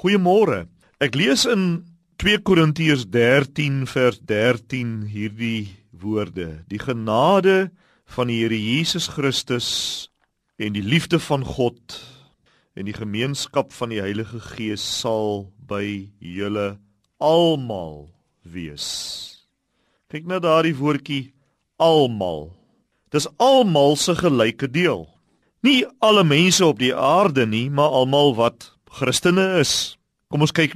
Goeiemôre. Ek lees in 2 Korintiërs 13 vers 13 hierdie woorde: Die genade van die Here Jesus Christus en die liefde van God en die gemeenskap van die Heilige Gees sal by julle almal wees. Kyk na daardie woordjie almal. Dis almal se gelyke deel. Nie alle mense op die aarde nie, maar almal wat Christene is. Kom ons kyk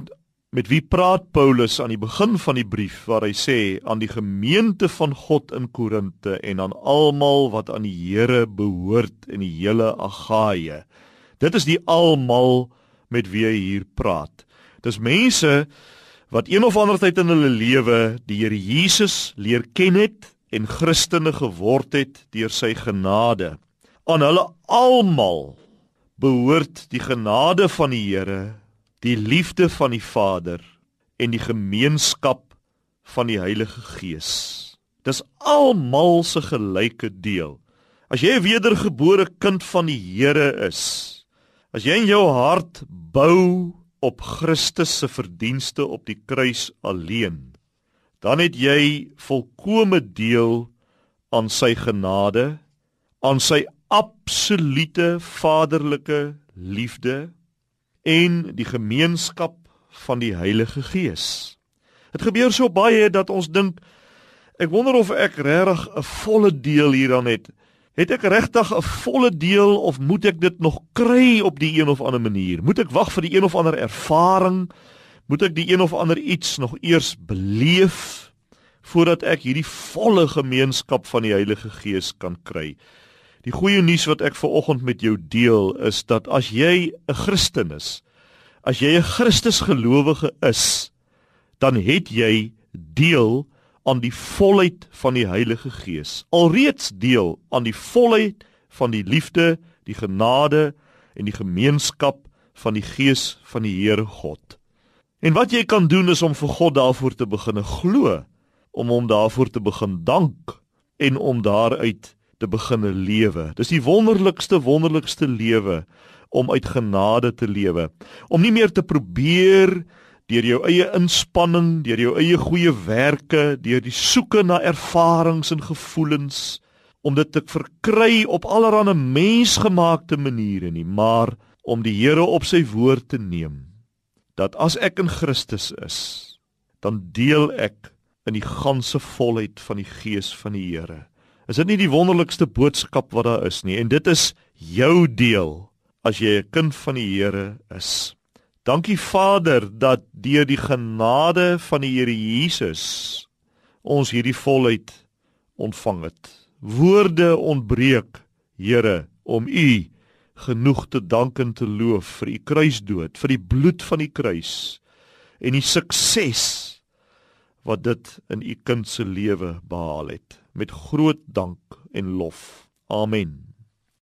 met wie praat Paulus aan die begin van die brief waar hy sê aan die gemeente van God in Korinte en aan almal wat aan die Here behoort in die hele Agaia. Dit is die almal met wie hy hier praat. Dis mense wat een of ander tyd in hulle lewe die Here Jesus leer ken het en Christene geword het deur sy genade. Aan hulle almal behoort die genade van die Here, die liefde van die Vader en die gemeenskap van die Heilige Gees. Dis almal se gelyke deel. As jy 'n wedergebore kind van die Here is, as jy in jou hart bou op Christus se verdienste op die kruis alleen, dan het jy volkome deel aan sy genade, aan sy absolute vaderlike liefde en die gemeenskap van die Heilige Gees. Dit gebeur so baie dat ons dink ek wonder of ek regtig 'n volle deel hieraan het. Het ek regtig 'n volle deel of moet ek dit nog kry op die een of ander manier? Moet ek wag vir die een of ander ervaring? Moet ek die een of ander iets nog eers beleef voordat ek hierdie volle gemeenskap van die Heilige Gees kan kry? Die goeie nuus wat ek ver oggend met jou deel is dat as jy 'n Christen is, as jy 'n Christusgelowige is, dan het jy deel aan die volheid van die Heilige Gees. Alreeds deel aan die volheid van die liefde, die genade en die gemeenskap van die Gees van die Here God. En wat jy kan doen is om vir God daarvoor te begin glo, om hom daarvoor te begin dank en om daaruit te beginne lewe. Dis die wonderlikste wonderlikste lewe om uit genade te lewe. Om nie meer te probeer deur jou eie inspanning, deur jou eie goeie werke, deur die soeke na ervarings en gevoelens om dit te verkry op allerlei mensgemaakte maniere nie, maar om die Here op sy woord te neem. Dat as ek in Christus is, dan deel ek in die ganse volheid van die gees van die Here. Is dit nie die wonderlikste boodskap wat daar is nie? En dit is jou deel as jy 'n kind van die Here is. Dankie Vader dat deur die genade van die Here Jesus ons hierdie volheid ontvang het. Woorde ontbreek, Here, om U genoeg te dank en te loof vir U kruisdood, vir die bloed van die kruis en die sukses wat dit in u kind se lewe behaal het met groot dank en lof. Amen.